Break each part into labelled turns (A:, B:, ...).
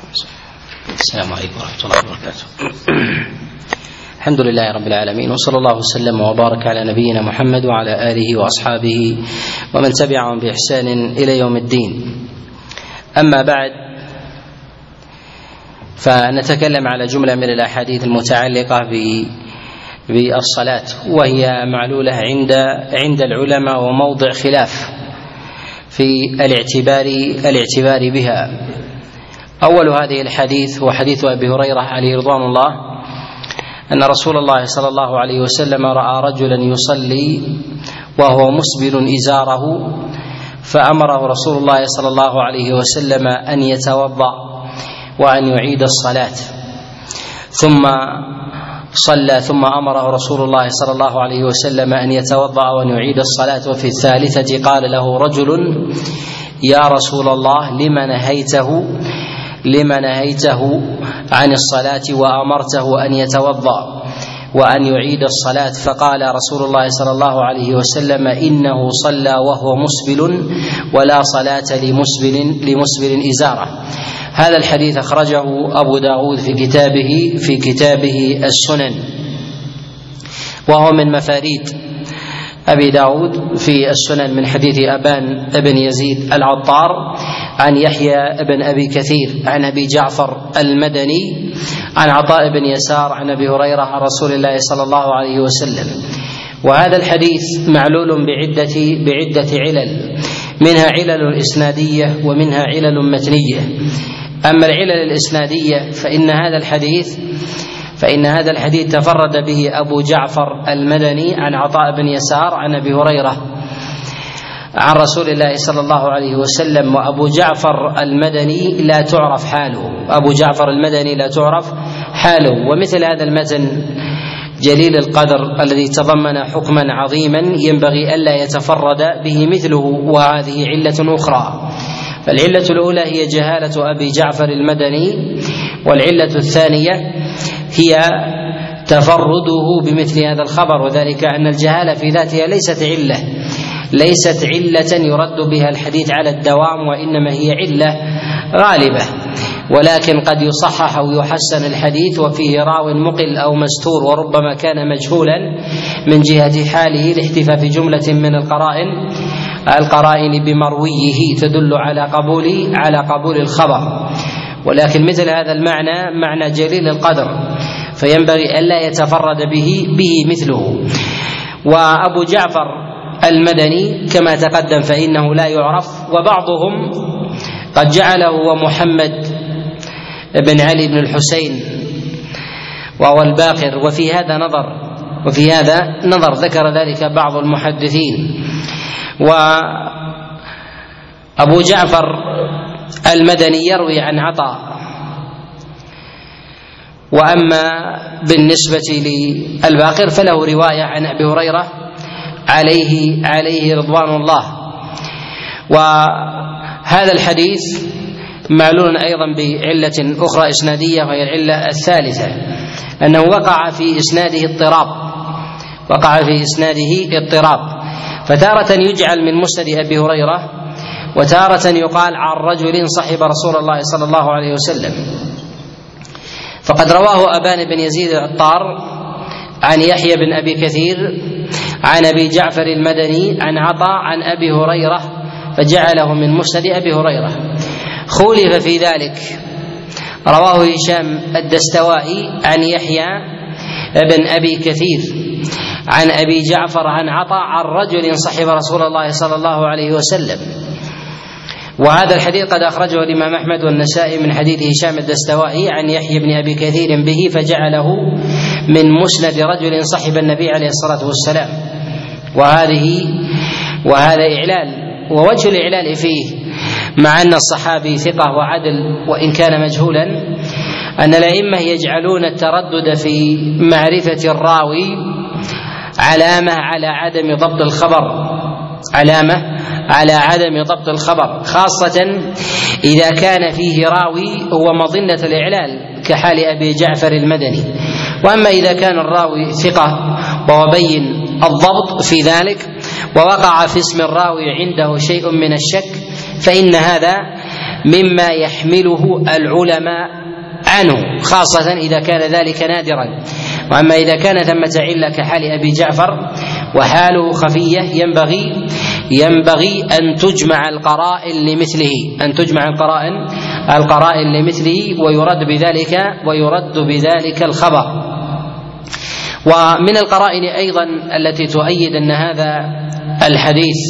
A: السلام عليكم ورحمة الله وبركاته. الحمد لله رب العالمين وصلى الله وسلم وبارك على نبينا محمد وعلى آله وأصحابه ومن تبعهم بإحسان إلى يوم الدين. أما بعد فنتكلم على جملة من الأحاديث المتعلقة ب بالصلاة وهي معلولة عند عند العلماء وموضع خلاف في الاعتبار الاعتبار بها. أول هذه الحديث هو حديث أبي هريرة عليه رضوان الله أن رسول الله صلى الله عليه وسلم رأى رجلا يصلي وهو مسبل إزاره فأمره رسول الله صلى الله عليه وسلم أن يتوضأ وأن يعيد الصلاة. ثم صلى ثم أمره رسول الله صلى الله عليه وسلم أن يتوضأ وأن يعيد الصلاة. وفي الثالثة قال له رجل يا رسول الله لم نهيته لم نهيته عن الصلاة وأمرته أن يتوضأ وأن يعيد الصلاة فقال رسول الله صلى الله عليه وسلم إنه صلى وهو مسبل ولا صلاة لمسبل لمسبل إزارة. هذا الحديث أخرجه أبو داود في كتابه في كتابه السنن. وهو من مفاريد أبي داود في السنن من حديث أبان بن يزيد العطار عن يحيى بن أبي كثير عن أبي جعفر المدني عن عطاء بن يسار عن أبي هريرة عن رسول الله صلى الله عليه وسلم. وهذا الحديث معلول بعدة بعدة علل منها علل إسنادية ومنها علل متنية. أما العلل الإسنادية فإن هذا الحديث فإن هذا الحديث تفرد به أبو جعفر المدني عن عطاء بن يسار عن أبي هريرة. عن رسول الله صلى الله عليه وسلم وأبو جعفر المدني لا تعرف حاله. أبو جعفر المدني لا تعرف حاله. ومثل هذا المتن جليل القدر الذي تضمن حكما عظيما ينبغي ألا يتفرد به مثله وهذه علة أخرى. فالعلة الأولى هي جهالة أبي جعفر المدني والعلة الثانية هي تفرده بمثل هذا الخبر. وذلك أن الجهالة في ذاتها ليست علة. ليست علة يرد بها الحديث على الدوام وإنما هي علة غالبة ولكن قد يصحح أو يحسن الحديث وفيه راو مقل أو مستور وربما كان مجهولا من جهة حاله لاحتفاء في جملة من القرائن القرائن بمرويه تدل على قبول على قبول الخبر. ولكن مثل هذا المعنى معنى جليل القدر فينبغي ألا يتفرد به به مثله. وأبو جعفر المدني كما تقدم فإنه لا يعرف وبعضهم قد جعله ومحمد بن علي بن الحسين وهو الباقر. وفي هذا نظر وفي هذا نظر ذكر ذلك بعض المحدثين. وأبو جعفر المدني يروي عن عطاء وأما بالنسبة للباقر فله رواية عن أبي هريرة عليه عليه رضوان الله. وهذا الحديث معلول أيضا بعلة أخرى إسنادية وهي العلة الثالثة أنه وقع في إسناده اضطراب. وقع في إسناده اضطراب. فتارة يجعل من مسند أبي هريرة وتارة يقال عن رجل صحب رسول الله صلى الله عليه وسلم. فقد رواه أبان بن يزيد العطار عن يحيى بن أبي كثير عن أبي جعفر المدني عن عطاء عن أبي هريرة فجعله من مسند أبي هريرة. خولف في ذلك. رواه هشام الدستوائي عن يحيى بن أبي كثير عن أبي جعفر عن عطاء عن رجل صحب رسول الله صلى الله عليه وسلم. وهذا الحديث قد أخرجه الإمام أحمد والنسائي من حديث هشام الدستوائي عن يحيى بن أبي كثير به فجعله من مسند رجل صحب النبي عليه الصلاة والسلام. وهذه وهذا اعلال ووجه الاعلال فيه مع أن الصحابي ثقة وعدل وإن كان مجهولا أن الأئمة يجعلون التردد في معرفة الراوي علامة على عدم ضبط الخبر علامة على عدم ضبط الخبر خاصة إذا كان فيه راوي هو مظنة الإعلال كحال أبي جعفر المدني. وأما إذا كان الراوي ثقة وهو بين الضبط في ذلك ووقع في اسم الراوي عنده شيء من الشك فإن هذا مما يحمله العلماء عنه خاصة إذا كان ذلك نادرا. وأما إذا كان ثمة علة كحال أبي جعفر وحاله خفية ينبغي ينبغي أن تجمع القرائن لمثله أن تجمع القرائن القرائن لمثله ويرد بذلك ويرد بذلك الخبر. ومن القرائن أيضا التي تؤيد أن هذا الحديث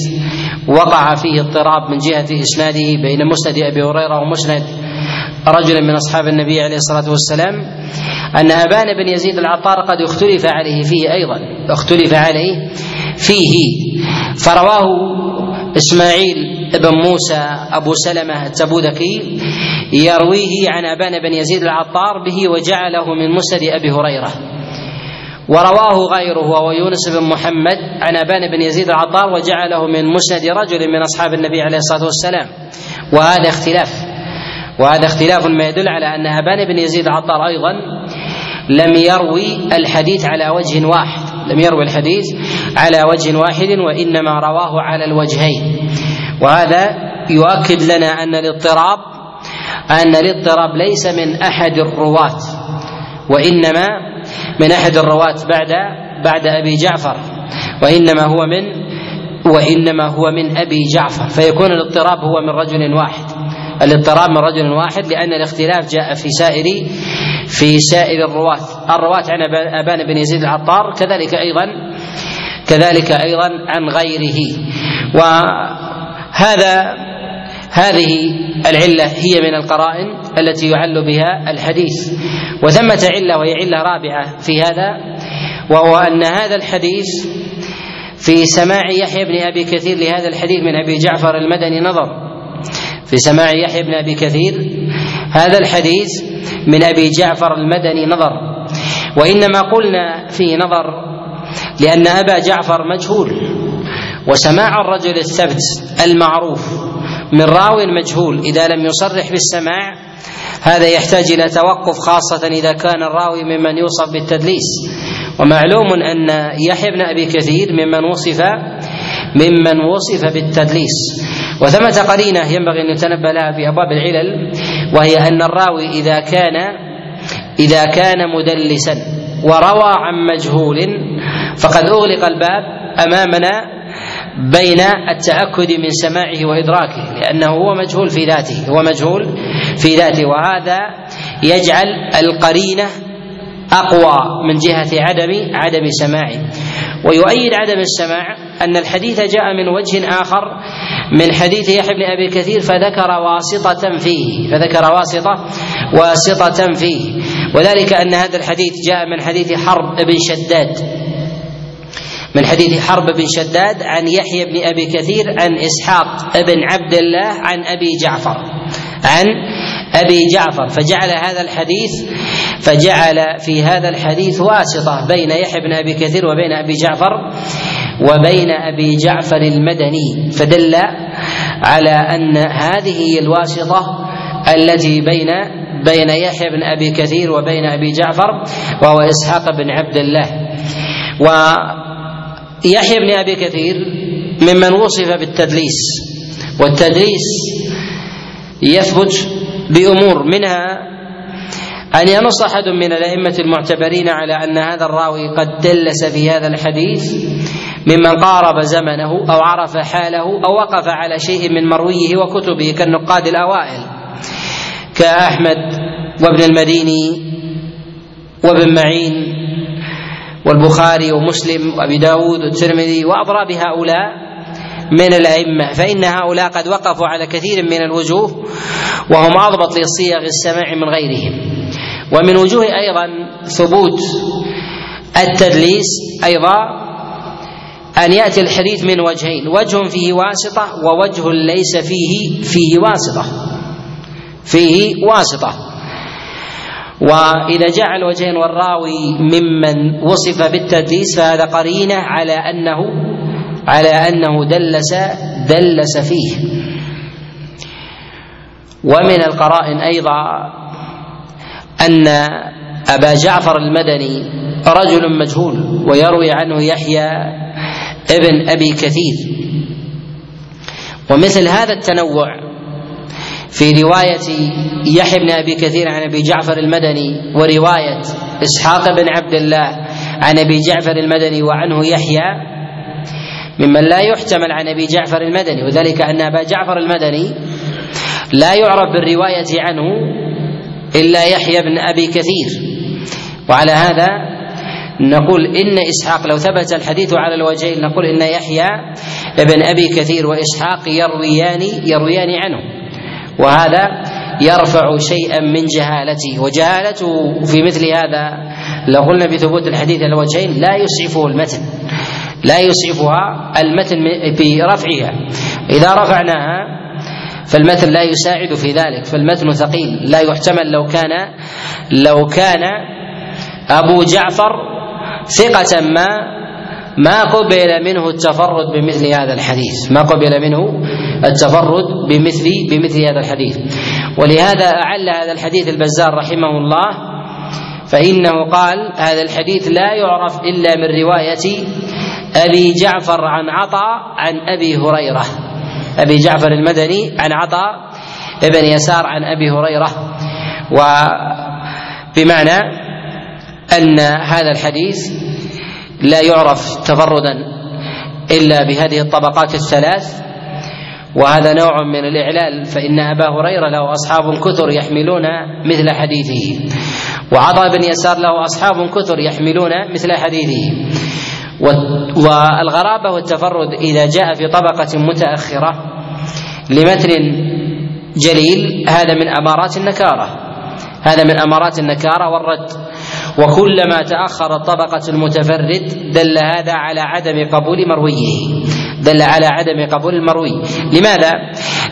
A: وقع فيه اضطراب من جهة إسناده بين مسند أبي هريرة ومسند رجل من أصحاب النبي عليه الصلاة والسلام أن أبان بن يزيد العطار قد اختلف عليه فيه أيضا اختلف عليه. فيه. فرواه إسماعيل بن موسى أبو سلمة التبوذكي يرويه عن أبان بن يزيد العطار به وجعله من مسند أبي هريرة. ورواه غيره وهو يونس بن محمد عن أبان بن يزيد العطار وجعله من مسند رجل من أصحاب النبي عليه الصلاة والسلام. وهذا اختلاف. وهذا اختلاف ما يدل على أن أبان بن يزيد العطار أيضا لم يروي الحديث على وجه واحد. لم يروي الحديث على وجه واحد وإنما رواه على الوجهين. وهذا يؤكد لنا أن الاضطراب أن الاضطراب ليس من أحد الرواة وإنما من أحد الرواة بعد بعد أبي جعفر وإنما هو من وإنما هو من أبي جعفر. فيكون الاضطراب هو من رجل واحد. الاضطراب من رجل واحد لأن الاختلاف جاء في سائر في سائر الرواة. الرواة عن أبان بن يزيد العطار كذلك أيضا كذلك أيضا عن غيره. وهذا هذه العلة هي من القرائن التي يعل بها الحديث. وثمة علة وهي علة رابعة في هذا وهو أن هذا الحديث في سماع يحيى بن أبي كثير لهذا الحديث من أبي جعفر المدني نظر. في سماع يحيى بن أبي كثير هذا الحديث من أبي جعفر المدني نظر. وإنما قلنا فيه نظر لأن أبا جعفر مجهول. وسماع الرجل الثبت المعروف من راو مجهول إذا لم يصرح بالسماع هذا يحتاج إلى توقف خاصة إذا كان الراوي ممن يوصف بالتدليس. ومعلوم أن يحيى بن أبي كثير ممن وصف ممن وصف بالتدليس. وثمة قرينة ينبغي أن يتنبه لها في أبواب العلل وهي أن الراوي إذا كان إذا كان مدلسا وروى عن مجهول فقد أغلق الباب أمامنا بين التأكد من سماعه وإدراكه لأنه هو مجهول في ذاته هو مجهول في ذاته وهذا يجعل القرينة أقوى من جهة عدم عدم سماعه. ويؤيد عدم السماع أن الحديث جاء من وجه آخر من حديث يحيى بن أبي كثير فذكر واسطة فيه فذكر واسطة واسطة فيه. وذلك أن هذا الحديث جاء من حديث حرب بن شداد. من حديث حرب بن شداد عن يحيى بن أبي كثير عن إسحاق بن عبد الله عن أبي جعفر. عن أبي جعفر. فجعل هذا الحديث فجعل في هذا الحديث واسطة بين يحيى بن أبي كثير وبين أبي جعفر وبين أبي جعفر المدني. فدل على أن هذه هي الواسطة التي بين بين يحيى بن أبي كثير وبين أبي جعفر وهو إسحاق بن عبد الله. ويحيى بن أبي كثير ممن وصف بالتدليس والتدليس يثبت بأمور منها أن ينص أحد من الأئمة المعتبرين على أن هذا الراوي قد دلس في هذا الحديث ممن قارب زمنه أو عرف حاله أو وقف على شيء من مرويه وكتبه كالنقاد الأوائل كأحمد وابن المديني وابن معين والبخاري ومسلم وأبي داود والترمذي وأضراب هؤلاء من الأئمة فإن هؤلاء قد وقفوا على كثير من الوجوه وهم أضبط لصيغ السماع من غيرهم. ومن وجوه أيضا ثبوت التدليس أيضا أن يأتي الحديث من وجهين وجه فيه واسطة ووجه ليس فيه فيه واسطة فيه واسطة. وإذا جاء الوجهين والراوي ممن وصف بالتدليس فهذا قرينة على أنه على أنه دلس دلس فيه. ومن القرائن أيضا أن أبا جعفر المدني رجل مجهول ويروي عنه يحيى ابن أبي كثير. ومثل هذا التنوع في رواية يحيى بن أبي كثير عن أبي جعفر المدني ورواية إسحاق بن عبد الله عن أبي جعفر المدني وعنه يحيى ممن لا يحتمل عن أبي جعفر المدني وذلك أن أبا جعفر المدني لا يعرف بالرواية عنه إلا يحيى بن أبي كثير. وعلى هذا نقول إن إسحاق لو ثبت الحديث على الوجهين نقول إن يحيى بن أبي كثير وإسحاق يرويان يرويان عنه. وهذا يرفع شيئا من جهالته وجهالته في مثل هذا لو قلنا بثبوت الحديث على الوجهين لا يسعفه المتن لا يسعفها المتن برفعها إذا رفعناها فالمتن لا يساعد في ذلك فالمتن ثقيل لا يحتمل لو كان لو كان أبو جعفر ثقة ما ما قبل منه التفرد بمثل هذا الحديث. ما قبل منه التفرد بمثل بمثل هذا الحديث. ولهذا أعل هذا الحديث البزار رحمه الله فإنه قال هذا الحديث لا يعرف إلا من رواية أبي جعفر عن عطاء عن أبي هريرة. أبي جعفر المدني عن عطاء ابن يسار عن أبي هريرة. وبمعنى أن هذا الحديث لا يعرف تفردا إلا بهذه الطبقات الثلاث وهذا نوع من الإعلال فإن أبا هريرة له أصحاب كثر يحملون مثل حديثه وعطاء بن يسار له أصحاب كثر يحملون مثل حديثه والغرابة والتفرد إذا جاء في طبقة متأخرة لمتن جليل هذا من أمارات النكارة هذا من أمارات النكارة والرد. وكلما تأخر الطبقة المتفرد دل هذا على عدم قبول مرويه. دل على عدم قبول المروي. لماذا؟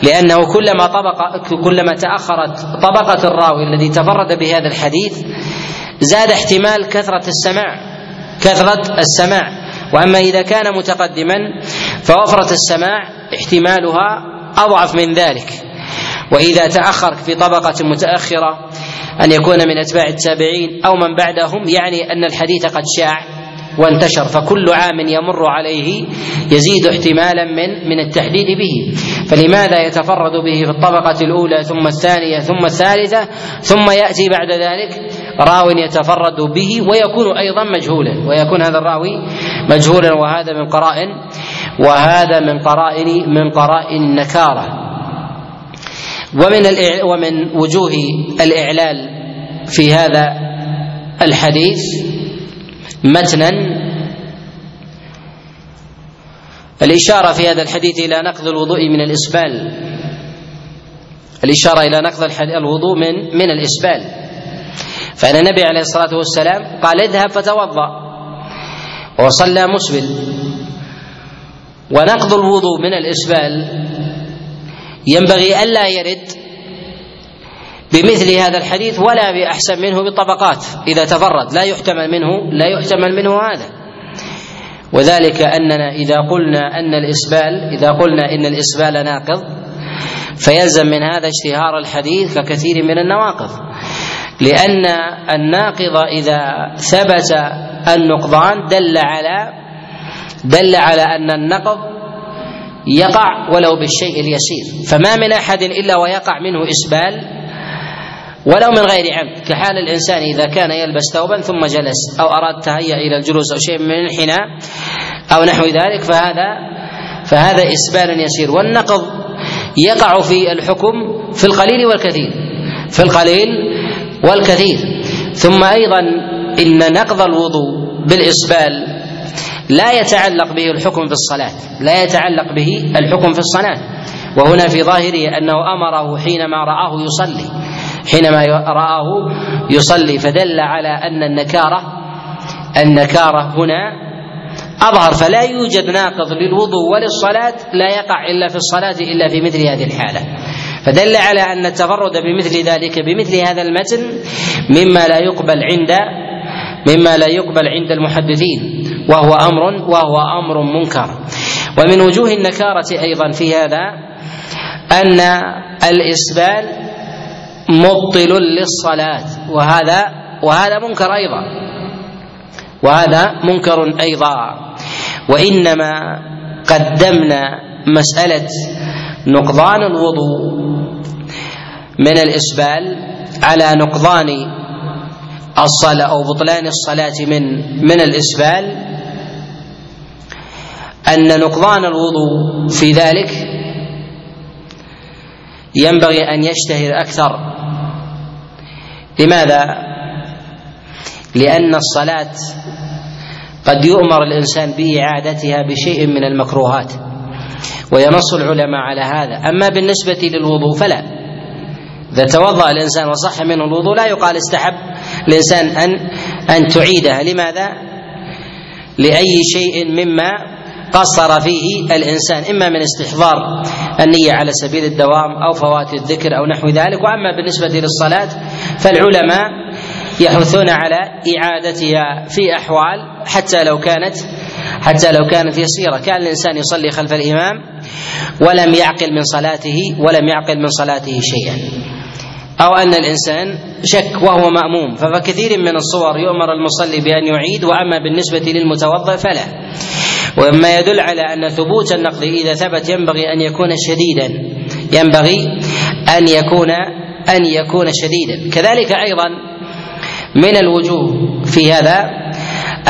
A: لأنه كلما طبق كلما تأخرت طبقة الراوي الذي تفرد بهذا الحديث زاد احتمال كثرة السماع. كثرة السماع. وأما إذا كان متقدما فوفرة السماع احتمالها أضعف من ذلك. وإذا تأخر في طبقة متأخرة أن يكون من أتباع التابعين أو من بعدهم يعني أن الحديث قد شاع وانتشر فكل عام يمر عليه يزيد احتمالا من من التحديد به. فلماذا يتفرد به في الطبقة الأولى ثم الثانية ثم الثالثة ثم يأتي بعد ذلك؟ راو يتفرد به ويكون أيضا مجهولا ويكون هذا الراوي مجهولا وهذا من قرائن وهذا من قرائن من قرائن النكارة. ومن ومن وجوه الإعلال في هذا الحديث متنا الإشارة في هذا الحديث إلى نقض الوضوء من الإسبال. الإشارة إلى نقض الوضوء من من الإسبال. فإن النبي عليه الصلاة والسلام قال اذهب فتوضأ. وصلى مسبل. ونقض الوضوء من الإسبال ينبغي ألا يرد بمثل هذا الحديث ولا بأحسن منه بطبقات إذا تفرد لا يحتمل منه لا يحتمل منه هذا. وذلك أننا إذا قلنا أن الإسبال إذا قلنا إن الإسبال ناقض فيلزم من هذا اشتهار الحديث ككثير من النواقض. لأن الناقض إذا ثبت النقضان دل على دل على أن النقض يقع ولو بالشيء اليسير. فما من أحد إلا ويقع منه إسبال ولو من غير عمد. كحال الإنسان إذا كان يلبس ثوبا ثم جلس أو أراد تهيأ إلى الجلوس أو شيء من الانحناء أو نحو ذلك فهذا فهذا إسبال يسير. والنقض يقع في الحكم في القليل والكثير. في القليل والكثير. ثم أيضا إن نقض الوضوء بالإسبال لا يتعلق به الحكم في الصلاة لا يتعلق به الحكم في الصلاة. وهنا في ظاهره أنه أمره حينما رآه يصلي حينما رآه يصلي فدل على أن النكارة النكارة هنا أظهر فلا يوجد ناقض للوضوء وللصلاة لا يقع إلا في الصلاة إلا في مثل هذه الحالة. فدل على أن التفرد بمثل ذلك بمثل هذا المتن مما لا يقبل عند مما لا يقبل عند المحدثين. وهو أمر وهو أمر منكر. ومن وجوه النكارة أيضا في هذا أن الإسبال مبطل للصلاة وهذا وهذا منكر أيضا. وهذا منكر أيضا. وإنما قدمنا مسألة نقضان الوضوء من الإسبال على نقضان الصلاة أو بطلان الصلاة من من الإسبال. أن نقضان الوضوء في ذلك ينبغي أن يشتهر أكثر. لماذا؟ لأن الصلاة قد يؤمر الإنسان بإعادتها بشيء من المكروهات وينص العلماء على هذا. أما بالنسبة للوضوء فلا. إذا توضأ الإنسان وصح منه الوضوء لا يقال استحب الإنسان أن أن تعيدها لماذا؟ لأي شيء مما قصر فيه الإنسان إما من استحضار النية على سبيل الدوام أو فوات الذكر أو نحو ذلك. وأما بالنسبة للصلاة فالعلماء يحثون على إعادتها في أحوال حتى لو كانت حتى لو كانت يسيرة. كان الإنسان يصلي خلف الإمام ولم يعقل من صلاته ولم يعقل من صلاته شيئا. أو أن الإنسان شك وهو مأموم فكثير من الصور يؤمر المصلي بأن يعيد وأما بالنسبة للمتوضئ فلا. ومما يدل على أن ثبوت النقض إذا ثبت ينبغي أن يكون شديدا. ينبغي أن يكون أن يكون شديدا. كذلك أيضا من الوجوه في هذا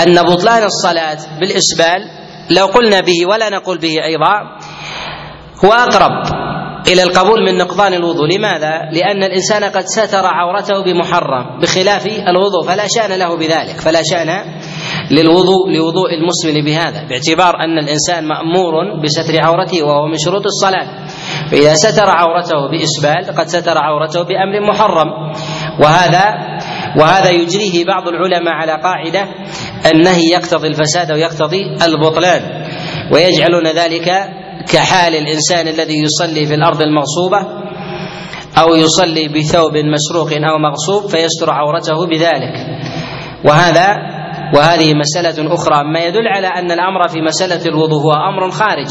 A: أن بطلان الصلاة بالإسبال لو قلنا به ولا نقول به أيضا هو أقرب إلى القبول من نقضان الوضوء. لماذا؟ لأن الإنسان قد ستر عورته بمحرم بخلاف الوضوء. فلا شأن له بذلك. فلا شأن للوضوء لوضوء المسلم بهذا باعتبار أن الإنسان مأمور بستر عورته وهو من شروط الصلاة. فإذا ستر عورته بإسبال قد ستر عورته بأمر محرم. وهذا وهذا يجريه بعض العلماء على قاعدة النهي يقتضي الفساد ويقتضي البطلان ويجعلون ذلك كحال الإنسان الذي يصلي في الأرض المغصوبة أو يصلي بثوب مسروق أو مغصوب فيستر عورته بذلك. وهذا وهذه مسألة أخرى. ما يدل على أن الأمر في مسألة الوضوء هو أمر خارج.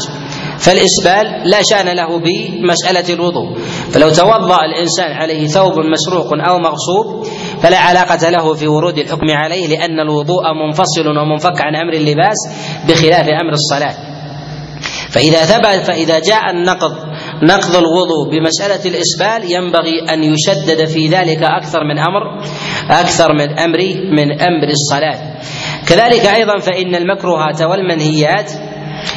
A: فالإسبال لا شأن له بمسألة الوضوء. فلو توضأ الإنسان عليه ثوب مسروق أو مغصوب فلا علاقة له في ورود الحكم عليه لأن الوضوء منفصل ومنفك عن أمر اللباس بخلاف أمر الصلاة. فإذا ثبت فإذا جاء النقض نقض الوضوء بمسألة الإسبال ينبغي أن يشدد في ذلك أكثر من أمر أكثر من أمر من أمر الصلاة. كذلك أيضا فإن المكروهات والمنهيات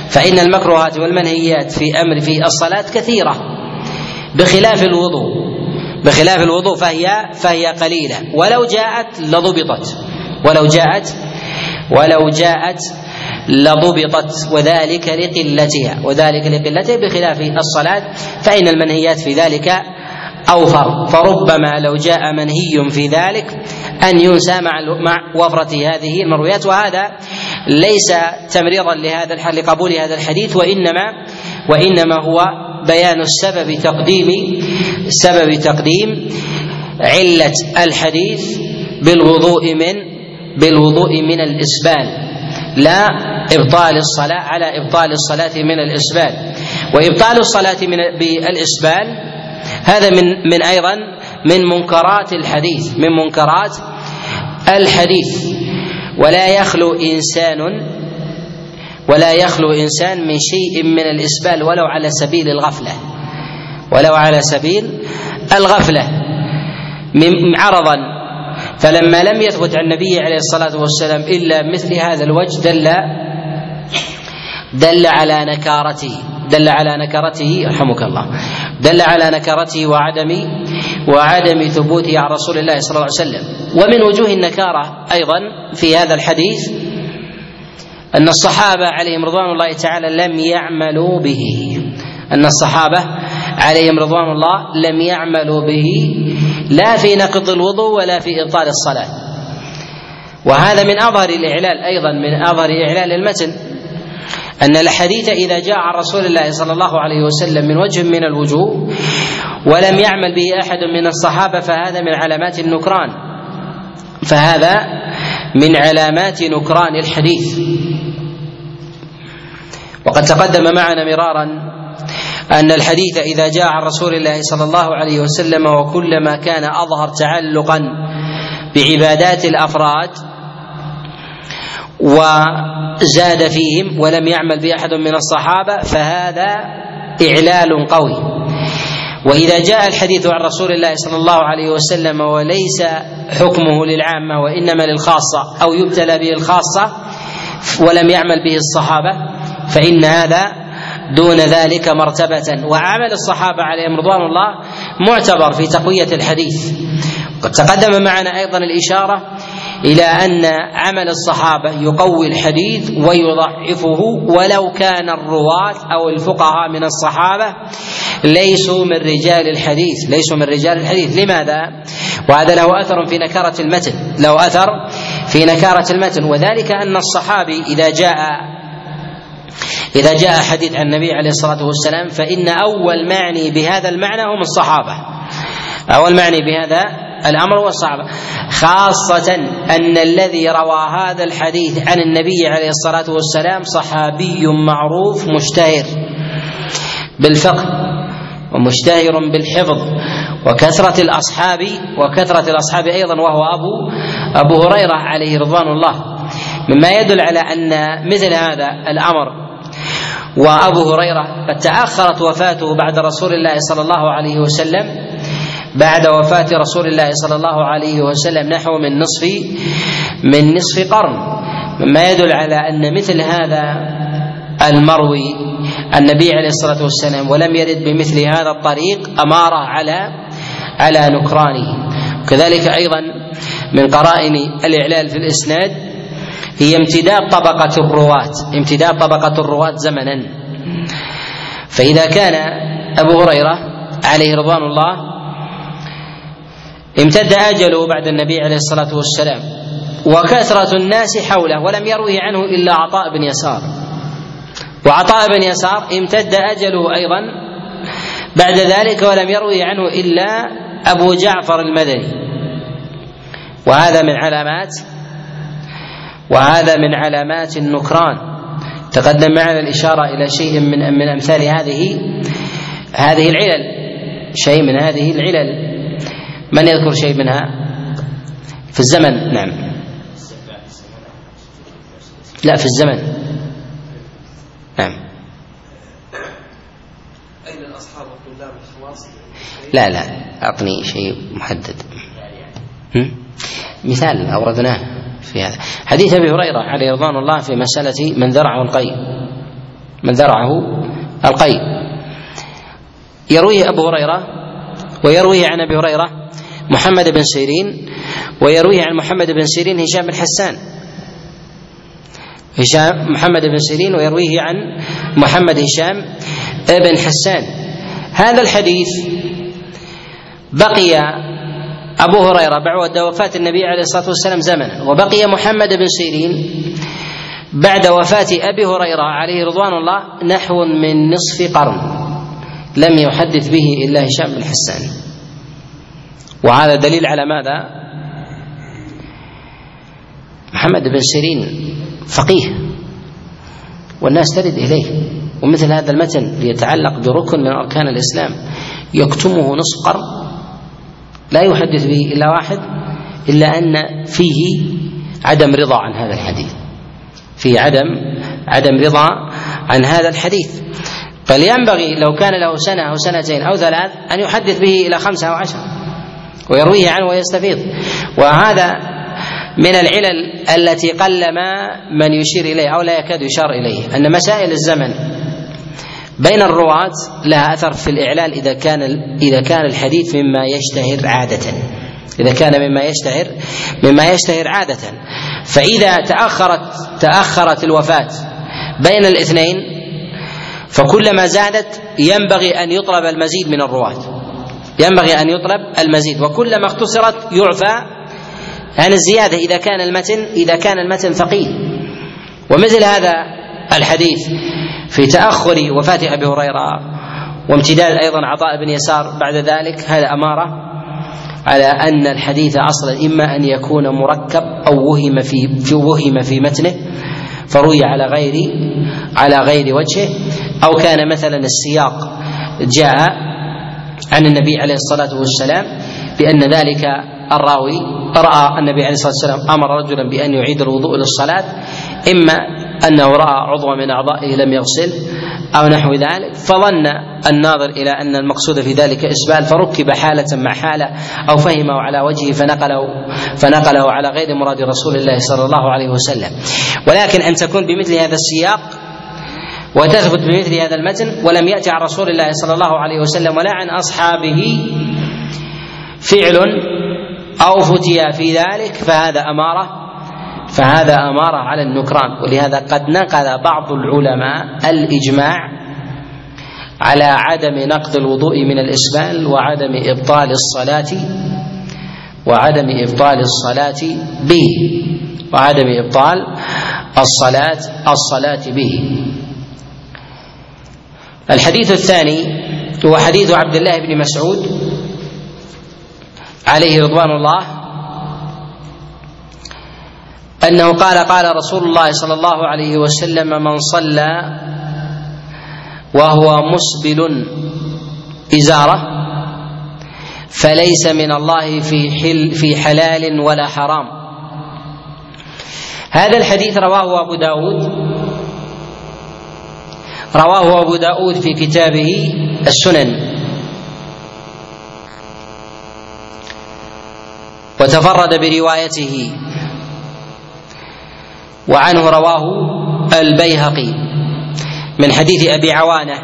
A: فإن المكروهات والمنهيات في أمر في الصلاة كثيرة. بخلاف الوضوء بخلاف الوضوء فهي فهي قليلة. ولو جاءت لضبطت. ولو جاءت ولو جاءت لضبطت وذلك لقلتها وذلك لقلتها بخلاف الصلاة فإن المنهيات في ذلك أوفر. فربما لو جاء منهي في ذلك أن ينسى مع مع وفرة هذه المرويات وهذا ليس تمريرا لهذا لقبول هذا الحديث وإنما وإنما هو بيان السبب تقديم سبب تقديم علة الحديث بالوضوء من بالوضوء من الإسبال. لا إبطال الصلاة على إبطال الصلاة من الإسبال. وإبطال الصلاة من بالإسبال هذا من من أيضا من منكرات الحديث من منكرات الحديث. ولا يخلو انسان ولا يخلو إنسان من شيء من الإسبال ولو على سبيل الغفلة. ولو على سبيل الغفلة. من عرضا فلما لم يثبت عن النبي عليه الصلاة والسلام إلا مثل هذا الوجه دل دل على نكارته. دل على نكرته رحمك الله. دل على نكرته وعدم وعدم ثبوته عن رسول الله صلى الله عليه وسلم. ومن وجوه النكارة أيضا في هذا الحديث أن الصحابة عليهم رضوان الله تعالى لم يعملوا به. أن الصحابة عليهم رضوان الله لم يعملوا به. لا في نقض الوضوء ولا في إبطال الصلاة. وهذا من أظهر الإعلال أيضا من أظهر إعلال المتن أن الحديث إذا جاء عن رسول الله صلى الله عليه وسلم من وجه من الوجوه ولم يعمل به أحد من الصحابة فهذا من علامات النكران. فهذا من علامات نكران الحديث. وقد تقدم معنا مرارا أن الحديث إذا جاء عن رسول الله صلى الله عليه وسلم وكلما كان أظهر تعلقا بعبادات الأفراد وزاد فيهم ولم يعمل بأحد من الصحابة فهذا إعلال قوي. وإذا جاء الحديث عن رسول الله صلى الله عليه وسلم وليس حكمه للعامة وإنما للخاصة أو يبتلى به الخاصة ولم يعمل به الصحابة فإن هذا دون ذلك مرتبة. وعمل الصحابة عليهم رضوان الله معتبر في تقوية الحديث. قد تقدم معنا أيضا الإشارة إلى أن عمل الصحابة يقوي الحديث ويضعفه ولو كان الرواة أو الفقهاء من الصحابة ليسوا من رجال الحديث. ليسوا من رجال الحديث. لماذا؟ وهذا له أثر في نكارة المتن. له أثر في نكارة المتن. وذلك أن الصحابي إذا جاء إذا جاء حديث عن النبي عليه الصلاة والسلام فإن أول معني بهذا المعنى هم الصحابة. أول معني بهذا الأمر هو الصحابة. خاصة أن الذي روى هذا الحديث عن النبي عليه الصلاة والسلام صحابي معروف مشتهر بالفقه ومشتهر بالحفظ وكثرة الأصحاب وكثرة الأصحاب أيضا وهو أبو أبو هريرة عليه رضوان الله. مما يدل على أن مثل هذا الأمر. وأبو هريرة قد تأخرت وفاته بعد رسول الله صلى الله عليه وسلم بعد وفاة رسول الله صلى الله عليه وسلم نحو من نصف من نصف قرن. مما يدل على أن مثل هذا المروي النبي عليه الصلاة والسلام ولم يرد بمثل هذا الطريق أمارة على على نكرانه. كذلك أيضا من قرائن الإعلال في الإسناد هي امتداد طبقة الرواة امتداد طبقة الرواة زمنا. فإذا كان أبو هريرة عليه رضوان الله امتد أجله بعد النبي عليه الصلاة والسلام وكثرة الناس حوله ولم يروه عنه إلا عطاء بن يسار. وعطاء بن يسار امتد أجله أيضا بعد ذلك ولم يروي عنه إلا أبو جعفر المدني. وهذا من علامات وهذا من علامات النكران. تقدم معنا الإشارة إلى شيء من من أمثال هذه هذه العلل. شيء من هذه العلل. من يذكر شيء منها؟ في الزمن نعم. لا في الزمن. نعم. أين الأصحاب والطلاب الخواص؟ لا لا. أعطني شيء محدد. مثال أوردناه. في هذا. حديث أبي هريرة عليه رضوان الله في مسألة من ذرعه القي من ذرعه القي يرويه أبو هريرة ويرويه عن أبي هريرة محمد بن سيرين ويرويه عن محمد بن سيرين هشام بن حسان. هشام محمد بن سيرين ويرويه عن محمد هشام بن حسان. هذا الحديث بقي أبو هريرة بعد وفاة النبي عليه الصلاة والسلام زمنا وبقي محمد بن سيرين بعد وفاة أبي هريرة عليه رضوان الله نحو من نصف قرن لم يحدث به إلا هشام بن حسان. وهذا دليل على ماذا؟ محمد بن سيرين فقيه والناس ترد إليه ومثل هذا المتن يتعلق بركن من أركان الإسلام يكتمه نصف قرن. لا يحدث به إلا واحد إلا أن فيه عدم رضا عن هذا الحديث. فيه عدم عدم رضا عن هذا الحديث. بل ينبغي لو كان له سنة أو سنتين أو ثلاث أن يحدث به إلى خمسة أو عشرة ويرويه عنه ويستفيض. وهذا من العلل التي قلما من يشير إليه أو لا يكاد يشار إليه أن مسائل الزمن بين الرواة لها أثر في الاعلال إذا كان إذا كان الحديث مما يشتهر عادة. إذا كان مما يشتهر مما يشتهر عادة. فإذا تاخرت تأخرت الوفاة بين الاثنين فكلما زادت ينبغي أن يطلب المزيد من الرواة. ينبغي أن يطلب المزيد. وكلما اختصرت يعفى عن الزيادة إذا كان المتن إذا كان المتن ثقيل. ومثل هذا الحديث في تأخر وفاه أبي هريرة. وامتداد أيضا عطاء بن يسار بعد ذلك. هذا أمارة على أن الحديث أصلا إما أن يكون مركب أو وهم في, وهم في متنه فروي على غير على غير وجهه. أو كان مثلا السياق جاء عن النبي عليه الصلاة والسلام بأن ذلك الراوي رأى النبي عليه الصلاة والسلام أمر رجلا بأن يعيد الوضوء للصلاة إما أنه رأى عضوا من أعضائه لم يغسل أو نحو ذلك فظن الناظر إلى أن المقصود في ذلك إسبال فركب حالة مع حالة أو فهمه على وجهه فنقله فنقله على غير مراد رسول الله صلى الله عليه وسلم. ولكن أن تكون بمثل هذا السياق وتثبت بمثل هذا المتن ولم يأتي عن رسول الله صلى الله عليه وسلم ولا عن أصحابه فعل أو فتي في ذلك فهذا أمارة فهذا أمارة على النكران. ولهذا قد نقل بعض العلماء الإجماع على عدم نقض الوضوء من الإسبال وعدم إبطال الصلاة وعدم إبطال الصلاة به وعدم إبطال الصلاة الصلاة به. الحديث الثاني هو حديث عبد الله بن مسعود عليه رضوان الله أنه قال قال رسول الله صلى الله عليه وسلم من صلى وهو مسبل إزارة فليس من الله في حل في حلال ولا حرام. هذا الحديث رواه أبو داود رواه أبو داود في كتابه السنن. وتفرد بروايته. وعنه رواه البيهقي من حديث أبي عوانة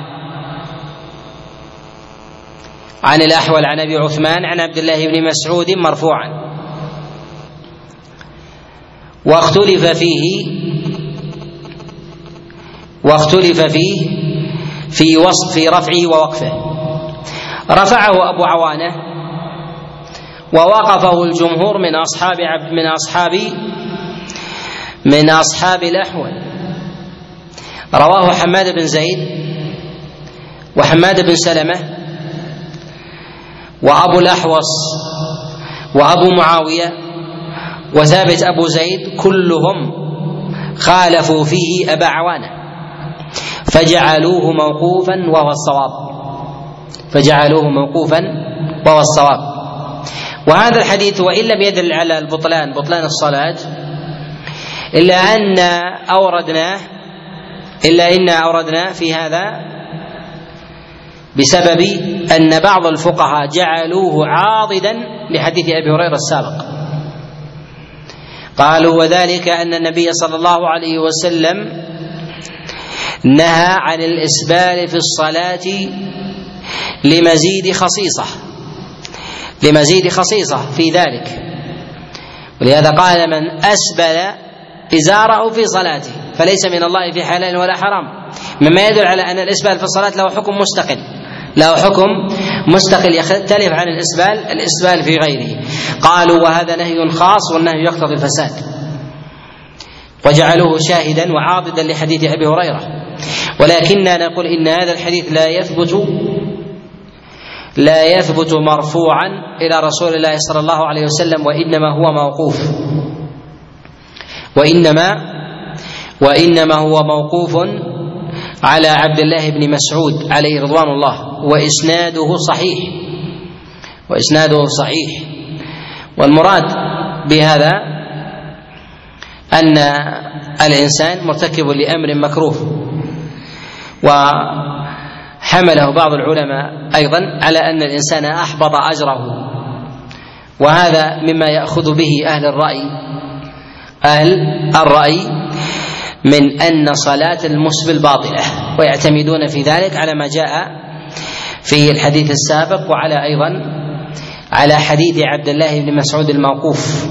A: عن الأحول عن أبي عثمان عن عبد الله بن مسعود مرفوعا. واختلف فيه واختلف فيه في وصف في رفعه ووقفه. رفعه أبو عوانة ووقفه الجمهور من أصحاب من أصحاب من أصحاب الأحول. رواه حماد بن زيد وحماد بن سلمة وأبو الأحوص وأبو معاوية وثابت أبو زيد كلهم خالفوا فيه أبا عوانة فجعلوه موقوفا وهو الصواب. فجعلوه موقوفا وهو الصواب. وهذا الحديث وإن لم يدل على البطلان بطلان الصلاة إلا أن أوردناه إلا إن أوردنا في هذا بسبب أن بعض الفقهاء جعلوه عاضدا لحديث أبي هريرة السابق. قالوا وذلك أن النبي صلى الله عليه وسلم نهى عن الإسبال في الصلاة لمزيد خصيصة لمزيد خصيصة في ذلك. ولهذا قال من أسبل إزاره في صلاته فليس من الله في حلال ولا حرام. مما يدل على أن الإسبال في الصلاة له حكم مستقل له حكم مستقل يختلف عن الإسبال الإسبال في غيره. قالوا وهذا نهي خاص والنهي يقتضي الفساد. وجعلوه شاهدا وعاضدا لحديث أبي هريرة. ولكننا نقول إن هذا الحديث لا يثبت لا يثبت مرفوعا إلى رسول الله صلى الله عليه وسلم وإنما هو موقوف. وإنما وإنما هو موقوف على عبد الله بن مسعود عليه رضوان الله وإسناده صحيح وإسناده صحيح. والمراد بهذا أن الإنسان مرتكب لأمر مكروه وحمله بعض العلماء أيضا على أن الإنسان أحبط أجره وهذا مما يأخذ به أهل الرأي أهل الرأي من أن صلاة المسبل باطلة ويعتمدون في ذلك على ما جاء في الحديث السابق وعلى أيضا على حديث عبد الله بن مسعود الموقوف.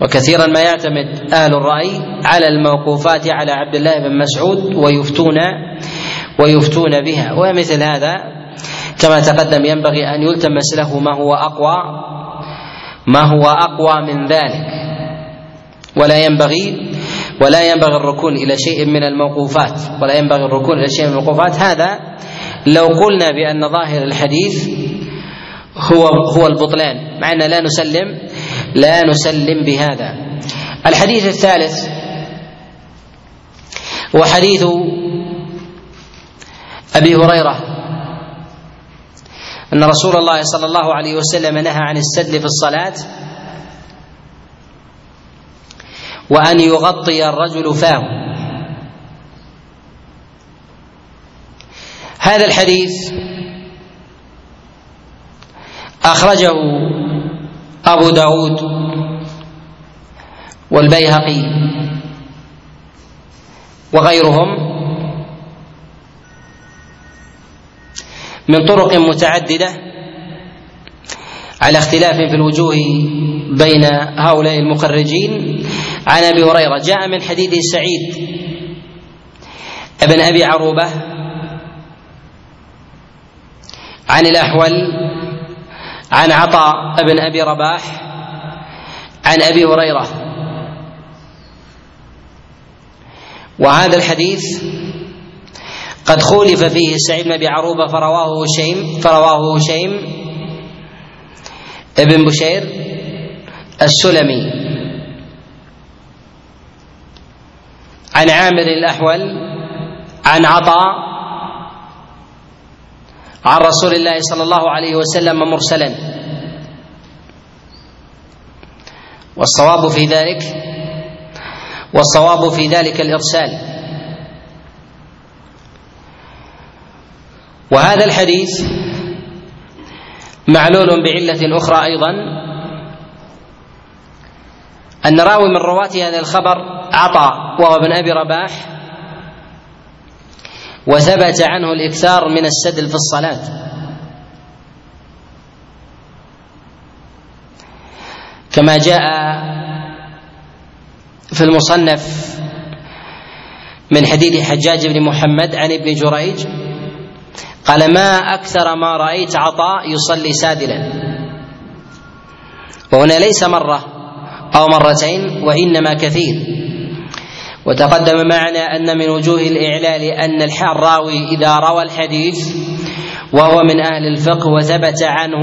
A: وكثيرا ما يعتمد أهل الرأي على الموقوفات على عبد الله بن مسعود ويفتون ويفتون بها. ومثل هذا كما تقدم ينبغي أن يلتمس له ما هو أقوى ما هو أقوى من ذلك. ولا ينبغي ولا ينبغي الركون إلى شيء من الموقوفات ولا ينبغي الركون إلى شيء من الموقوفات. هذا لو قلنا بأن ظاهر الحديث هو هو البطلان مع ان لا نسلم لا نسلم بهذا. الحديث الثالث هو حديث أبي هريرة أن رسول الله صلى الله عليه وسلم نهى عن السدل في الصلاة. وأن يغطي الرجل فاه. هذا الحديث أخرجه أبو داود والبيهقي وغيرهم من طرق متعددة على اختلاف في الوجوه بين هؤلاء المخرجين عن أبي هريرة جاء من حديث سعيد ابن أبي عروبة عن الأحول عن عطاء بن أبي رباح عن أبي هريرة. وهذا الحديث قد خولف فيه سعيد بن أبي عروبة فرواه هشيم فرواه هشيم ابن بشير السلمي. عن عامر الأحول عن عطاء عن رسول الله صلى الله عليه وسلم مرسلا. والصواب في ذلك والصواب في ذلك الإرسال. وهذا الحديث معلول بعلة أخرى أيضا. أن راوي من رواة هذا الخبر عطاء وهو ابن أبي رباح وثبت عنه الإكثار من السدل في الصلاة. كما جاء في المصنف من حديث حجاج بن محمد عن ابن جريج قال ما أكثر ما رأيت عطاء يصلي سادلا. وهنا ليس مرة أو مرتين وإنما كثير. وتقدم معنا أن من وجوه الإعلال أن الراوي إذا روى الحديث وهو من أهل الفقه وثبت عنه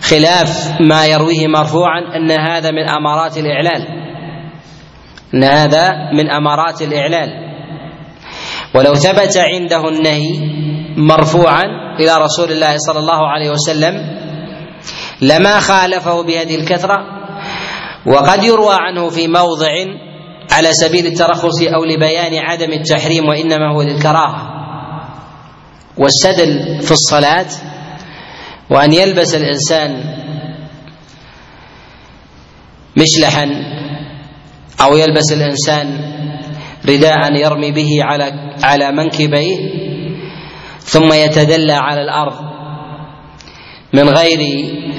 A: خلاف ما يرويه مرفوعا أن هذا من أمارات الإعلال أن هذا من أمارات الإعلال ولو ثبت عنده النهي مرفوعا إلى رسول الله صلى الله عليه وسلم لما خالفه بهذه الكثرة وقد يروى عنه في موضع على سبيل الترخص أو لبيان عدم التحريم وإنما هو للكراهة. والسدل في الصلاة وأن يلبس الإنسان مشلحا أو يلبس الإنسان رداء يرمي به على على منكبيه ثم يتدلى على الأرض من غير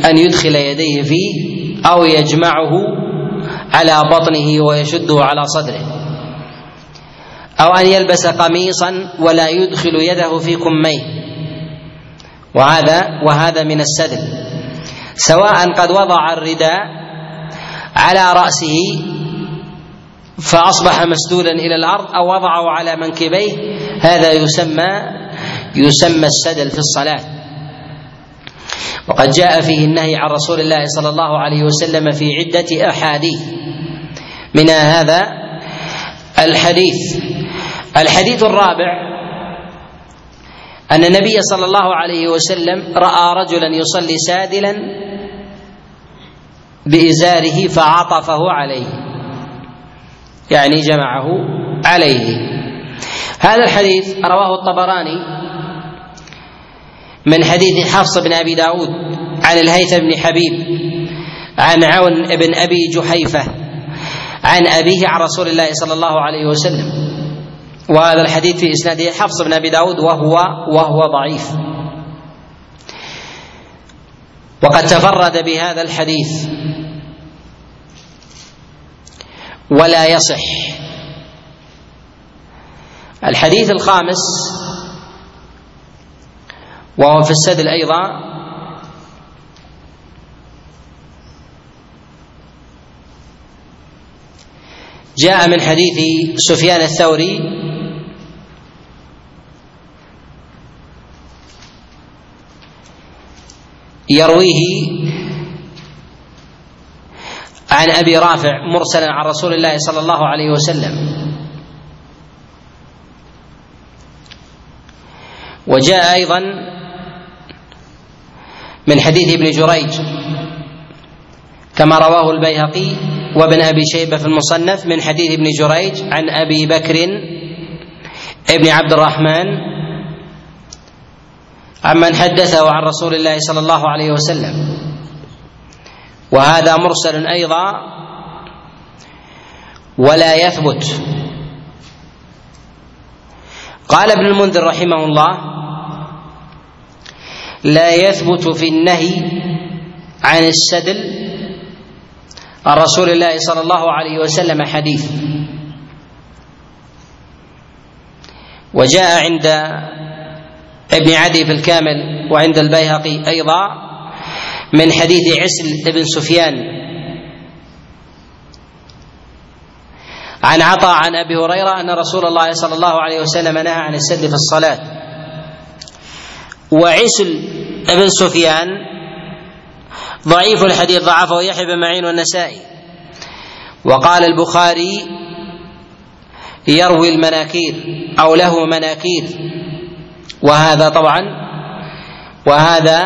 A: أن يدخل يديه فيه أو يجمعه على بطنه ويشده على صدره. أو أن يلبس قميصا ولا يدخل يده في كميه. وهذا وهذا من السدل سواء قد وضع الرداء على رأسه فأصبح مسدولا إلى الأرض أو وضعه على منكبيه هذا يسمى يسمى السدل في الصلاة. وقد جاء فيه النهي عن رسول الله صلى الله عليه وسلم في عدة أحاديث. منها هذا الحديث. الحديث الرابع أن النبي صلى الله عليه وسلم رأى رجلا يصلي سادلا بإزاره فعطفه عليه. يعني جمعه عليه. هذا الحديث رواه الطبراني من حديث حفص بن أبي داود عن الهيثم بن حبيب عن عون بن أبي جحيفة عن أبيه عن رسول الله صلى الله عليه وسلم. وهذا الحديث في اسناده حفص بن أبي داود وهو وهو ضعيف. وقد تفرد بهذا الحديث. ولا يصح. الحديث الخامس وهو في السدل أيضا جاء من حديث سفيان الثوري يرويه عن أبي رافع مرسلا عن رسول الله صلى الله عليه وسلم. وجاء أيضا من حديث ابن جريج كما رواه البيهقي وابن أبي شيبة في المصنف من حديث ابن جريج عن أبي بكر ابن عبد الرحمن عمن حدثه عن رسول الله صلى الله عليه وسلم. وهذا مرسل أيضا ولا يثبت. قال ابن المنذر رحمه الله لا يثبت في النهي عن السدل عن رسول الله صلى الله عليه وسلم حديث. وجاء عند ابن عدي في الكامل وعند البيهقي أيضا من حديث عسل بن سفيان. عن عطاء عن أبي هريرة أن رسول الله صلى الله عليه وسلم نهى عن السد في الصلاة. وعسل بن سفيان ضعيف الحديث ضعفه يحيى بن معين والنسائي. وقال البخاري يروي المناكير أو له مناكير. وهذا طبعا وهذا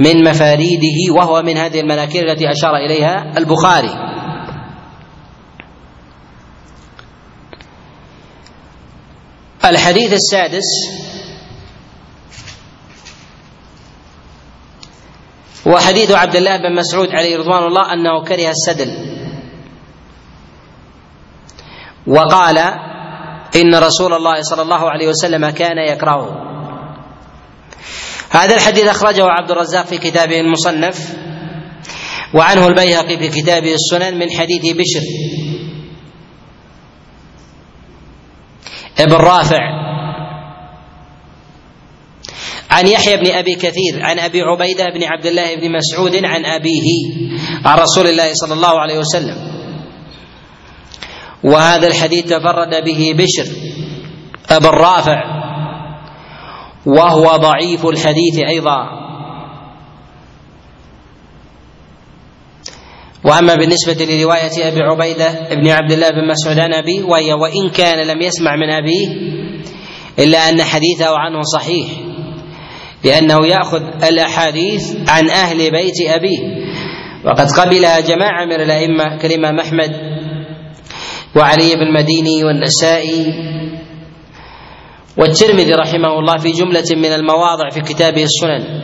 A: من مفاريده وهو من هذه المناكير التي أشار إليها البخاري. الحديث السادس وحديث عبد الله بن مسعود عليه رضوان الله أنه كره السدل. وقال إن رسول الله صلى الله عليه وسلم كان يكرهه. هذا الحديث أخرجه عبد الرزاق في كتابه المصنف وعنه البيهقي في كتابه السنن من حديث بشر. ابن رافع عن يحيى بن أبي كثير عن أبي عبيدة بن عبد الله بن مسعود عن أبيه عن رسول الله صلى الله عليه وسلم. وهذا الحديث تفرد به بشر ابن رافع وهو ضعيف الحديث أيضا. وأما بالنسبة لرواية أبي عبيدة بن عبد الله بن مسعود عن أبيه وهي وإن كان لم يسمع من أبيه إلا أن حديثه عنه صحيح. لأنه يأخذ الأحاديث عن أهل بيت أبيه. وقد قبلها جماعة من الأئمة كالإمام أحمد وعلي بن المديني والنسائي والترمذي رحمه الله في جملة من المواضع في كتابه السنن.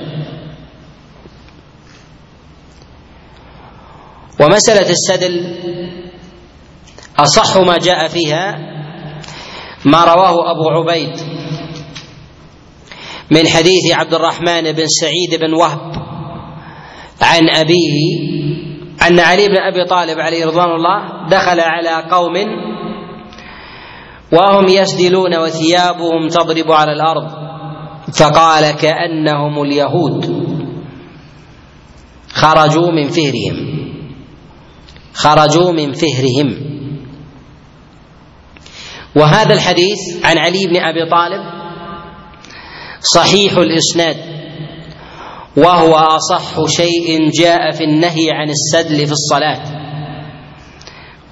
A: ومسألة السدل أصح ما جاء فيها ما رواه أبو عبيد. من حديث عبد الرحمن بن سعيد بن وهب عن أبيه أن علي بن أبي طالب عليه رضوان الله دخل على قوم وهم يسدلون وثيابهم تضرب على الأرض فقال كأنهم اليهود. خرجوا من فهرهم. خرجوا من فهرهم. وهذا الحديث عن علي بن أبي طالب صحيح الإسناد وهو أصح شيء جاء في النهي عن السدل في الصلاة.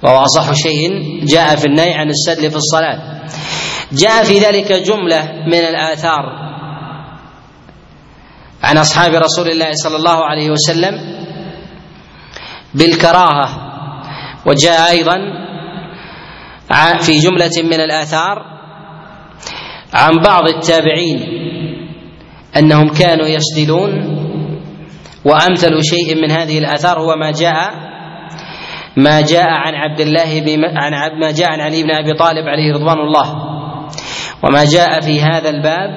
A: وهو أصح شيء جاء في النهي عن السدل في الصلاة. جاء في ذلك جملة من الآثار. عن أصحاب رسول الله صلى الله عليه وسلم بالكراهة وجاء أيضا في جملة من الآثار عن بعض التابعين. أنهم كانوا يسدلون وأمثل شيء من هذه الآثار هو ما جاء ما جاء عن عبد الله عن ما جاء عن علي بن أبي طالب عليه رضوان الله. وما جاء في هذا الباب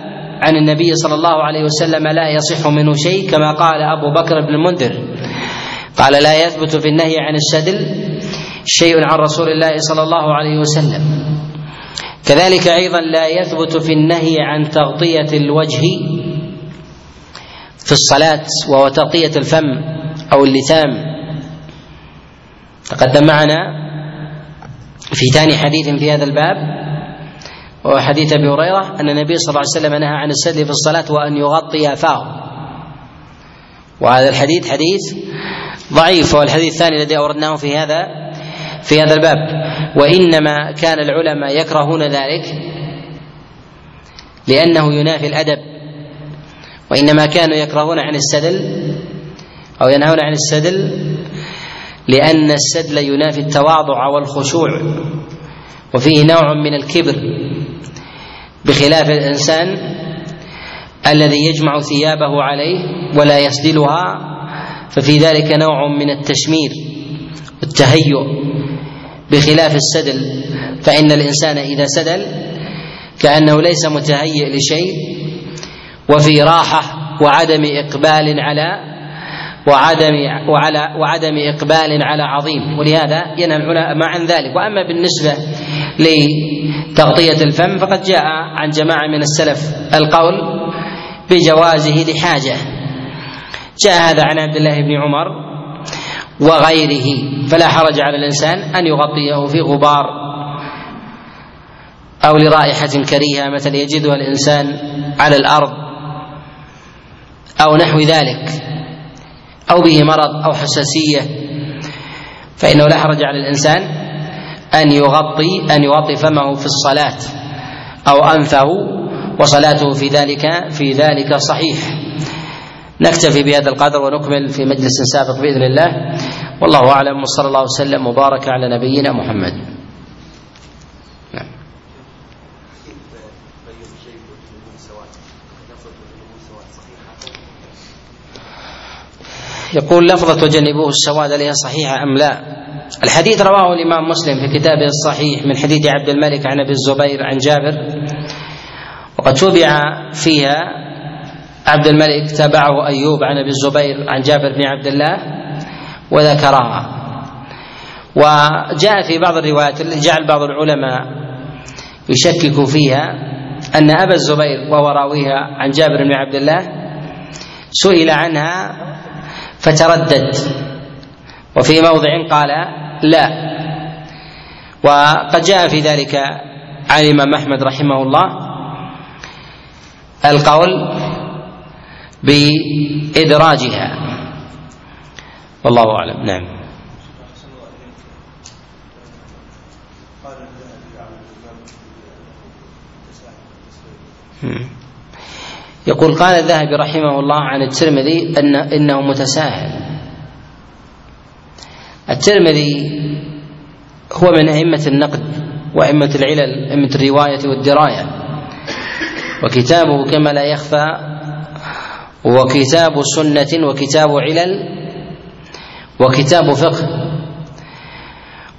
A: عن النبي صلى الله عليه وسلم لا يصح منه شيء كما قال أبو بكر بن المنذر. قال لا يثبت في النهي عن السدل شيء عن رسول الله صلى الله عليه وسلم. كذلك أيضا لا يثبت في النهي عن تغطية الوجه في الصلاة وهو تغطية الفم أو اللثام. تقدم معنا في ثاني حديث في هذا الباب وهو حديث أبي هريرة أن النبي صلى الله عليه وسلم نهى عن السدل في الصلاة وأن يغطي فاه وهذا الحديث حديث ضعيف وهو الحديث الثاني الذي أوردناه في هذا في هذا الباب. وإنما كان العلماء يكرهون ذلك لأنه ينافي الأدب. وإنما كانوا يكرهون عن السدل أو ينهون عن السدل لأن السدل ينافي التواضع والخشوع وفيه نوع من الكبر بخلاف الإنسان الذي يجمع ثيابه عليه ولا يسدلها ففي ذلك نوع من التشمير والتهيؤ بخلاف السدل فإن الإنسان إذا سدل كأنه ليس متهيئ لشيء وفي راحة وعدم إقبال على وعدم وعلى وعدم إقبال على عظيم ولهذا ينهى العلماء عن ذلك. وأما بالنسبة لتغطية الفم فقد جاء عن جماعة من السلف القول بجوازه لحاجة. جاء هذا عن عبد الله بن عمر وغيره فلا حرج على الإنسان أن يغطيه في غبار أو لرائحة كريهة مثلا يجدها الإنسان على الأرض. أو نحو ذلك أو به مرض أو حساسية فإنه لا حرج على الإنسان أن يغطي أن يغطي فمه في الصلاة أو أنفه وصلاته في ذلك في ذلك صحيح. نكتفي بهذا القدر ونكمل في مجلس سابق بإذن الله. والله أعلم وصلى الله وسلم وبارك على نبينا محمد. يقول لفظة وجنبوه السواد هي صحيحة أم لا؟ الحديث رواه الإمام مسلم في كتابه الصحيح من حديث عبد الملك عن أبي الزبير عن جابر وقد تبع فيها عبد الملك تابعه أيوب عن أبي الزبير عن جابر بن عبد الله وذكرها وجاء في بعض الروايات جعل بعض العلماء يشكك فيها أن أبا الزبير وهو راويها عن جابر بن عبد الله سئل عنها فتردد. وفي موضع قال لا. وقد جاء في ذلك عن الإمام أحمد رحمه الله القول بإدراجها. والله أعلم. نعم. يقول قال الذهبي رحمه الله عن الترمذي أن إنه متساهل. الترمذي هو من أئمة النقد وأئمة العلل أئمة الرواية والدراية. وكتابه كما لا يخفى وكتاب سنة وكتاب علل وكتاب فقه.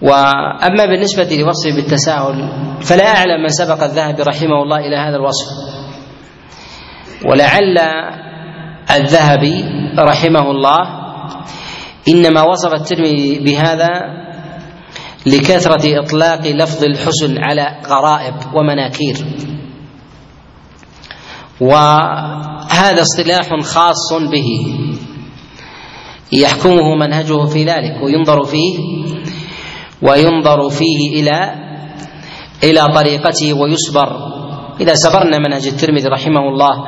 A: وأما بالنسبة لوصفه بالتساهل فلا أعلم من سبق الذهبي رحمه الله إلى هذا الوصف. ولعل الذهبي رحمه الله إنما وصف الترمذي بهذا لكثرة إطلاق لفظ الحسن على غرائب ومناكير. وهذا اصطلاح خاص به. يحكمه منهجه في ذلك وينظر فيه وينظر فيه إلى إلى طريقته ويصبر إذا سبرنا منهج الترمذي رحمه الله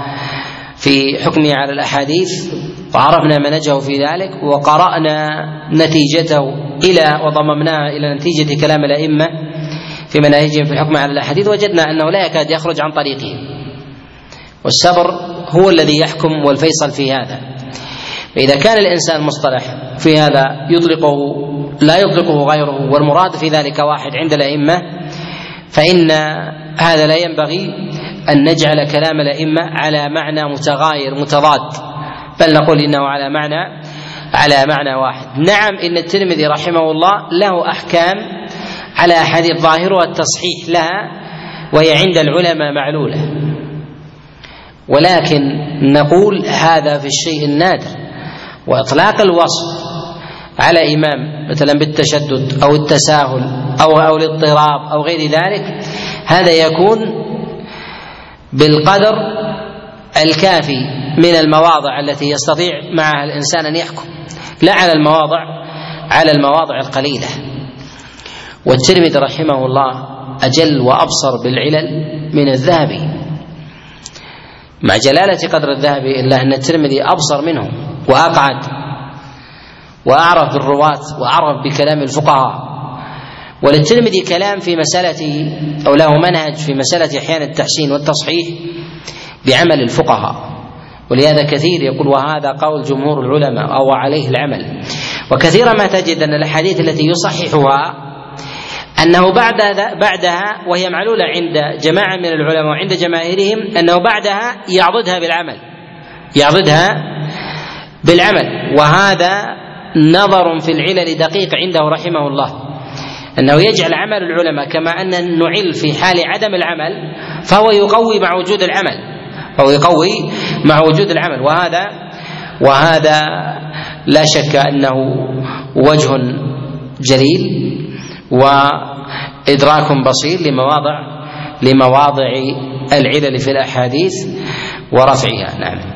A: في حكمه على الأحاديث وعرفنا منهجه في ذلك وقرأنا نتيجته إلى وضممناها إلى نتيجة كلام الأئمة في مناهجهم في الحكم على الأحاديث وجدنا أنه لا يكاد يخرج عن طريقهم. والسبر هو الذي يحكم والفيصل في هذا. فإذا كان الإنسان مصطلح في هذا يطلقه لا يطلقه غيره والمراد في ذلك واحد عند الأئمة فإن هذا لا ينبغي أن نجعل كلام الأئمة على معنى متغاير متضاد. بل نقول إنه على معنى على معنى واحد. نعم إن الترمذي رحمه الله له أحكام على أحاديث ظاهرها التصحيح لها وهي عند العلماء معلولة. ولكن نقول هذا في الشيء النادر. وإطلاق الوصف على إمام مثلا بالتشدد أو التساهل أو أو الاضطراب أو غير ذلك هذا يكون بالقدر الكافي من المواضع التي يستطيع معها الإنسان أن يحكم. لا على المواضع على المواضع القليلة. والترمذي رحمه الله أجل وأبصر بالعلل من الذهبي مع جلالة قدر الذهبي إلا أن الترمذي أبصر منه وأقعد وأعرف بالرواة وأعرف بكلام الفقهاء. وللترمذي كلام في مسألة أو له منهج في مسألة أحيان التحسين والتصحيح بعمل الفقهاء. ولهذا كثير يقول وهذا قول جمهور العلماء أو عليه العمل. وكثيرا ما تجد أن الأحاديث التي يصححها أنه بعد بعدها وهي معلولة عند جماعة من العلماء وعند جماهيرهم أنه بعدها يعضدها بالعمل. يعضدها بالعمل. وهذا نظر في العلل دقيق عنده رحمه الله. أنه يجعل عمل العلماء كما أن نعل في حال عدم العمل فهو يقوي مع وجود العمل. فهو يقوي مع وجود العمل. وهذا وهذا لا شك أنه وجه جليل وإدراك بصير لمواضع لمواضع العلل في الأحاديث ورفعها. نعم.